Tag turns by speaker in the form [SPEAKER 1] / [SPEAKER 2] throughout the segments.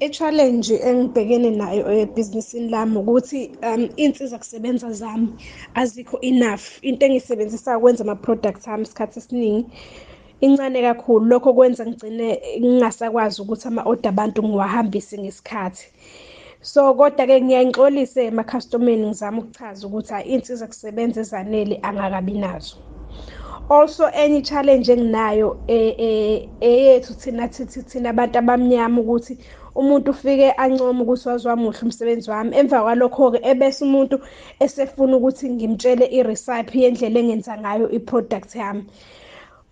[SPEAKER 1] i-challenge engibhekene nayo ebhizinisini lami ukuthi um iy'nsiza kusebenza zami azikho enough. Into engiyisebenzisayo ukwenza ama-products ami isikhathi esiningi incane kakhulu. Lokho kwenza ngigcine ngingasakwazi ukuthi ama-order abantu ngiwahambise ngesikhathi. So kodwa-ke ngiyayingixolisa emakhastomeni ngizama ukuchaza ukuthi hhayi iy'nsiza kusebenza ezanele angakabi nazo. Also enye i-challenge enginayo eyethu thina thithi thina abantu abamnyama ukuthi umuntu ufike ancome ukuthi waziwamuhle umsebenzi wami. Emva kwalokho-ke ebese umuntu esefuna ukuthi ngimtshele i-recipe yendlela engenza ngayo i-product yami.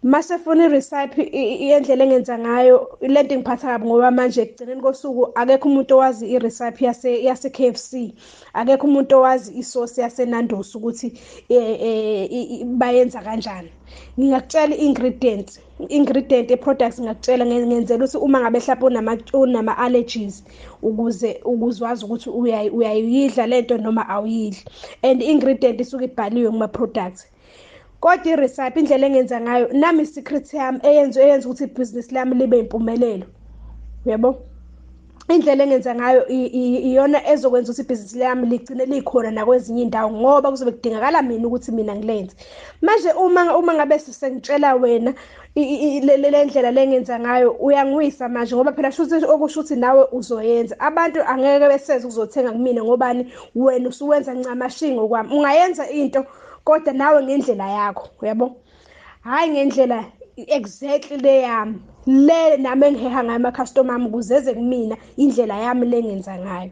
[SPEAKER 1] Mase funa i-recipe yendlela engenza ngayo lento ingiphatha kabi ngoba manje ekugcineni kosuku akekho umuntu owazi i-recipe yase yase K_F_C akekho umuntu owazi isosi yaseNando's ukuthi bayenza kanjani. Ngingakutshela i-ingredients ingredient ye-products ngingakutshela ngenzela ukuthi uma ngabe mhlawumbe unama unama-allergies ukuze ukuze wazi ukuthi uyayidla lento noma awuyidli. And ingredient isuke ibhaliwe kuma-products. Kodwa i-recipe indlela engenza ngayo nami i-secret yami eyenza eyenza ukuthi ibhizinisi lami libe impumelelo yebo indlela engenza ngayo iyona ezokwenza ukuthi ibhizinisi lami ligcine likhona nakwezinye iy'ndawo ngoba kuzobe kudingakala mina ukuthi mina ngilenze. Manje uma uma ngabe sengitshela wena le ndlela le engenza ngayo uyangiwisa manje ngoba phela shuthi okusho ukuthi nawe uzoyenza. Abantu angeke beseze ukuzothenga kumina ngobani wena usuwenza ncamashi ngokwami. Ungayenza into kodwa nawe ngendlela yakho yabo hhayi ngendlela exactly le yami le nami engiheha ngayo amakhastoma ami kuzeze kumina indlela yami le engenza ngayo.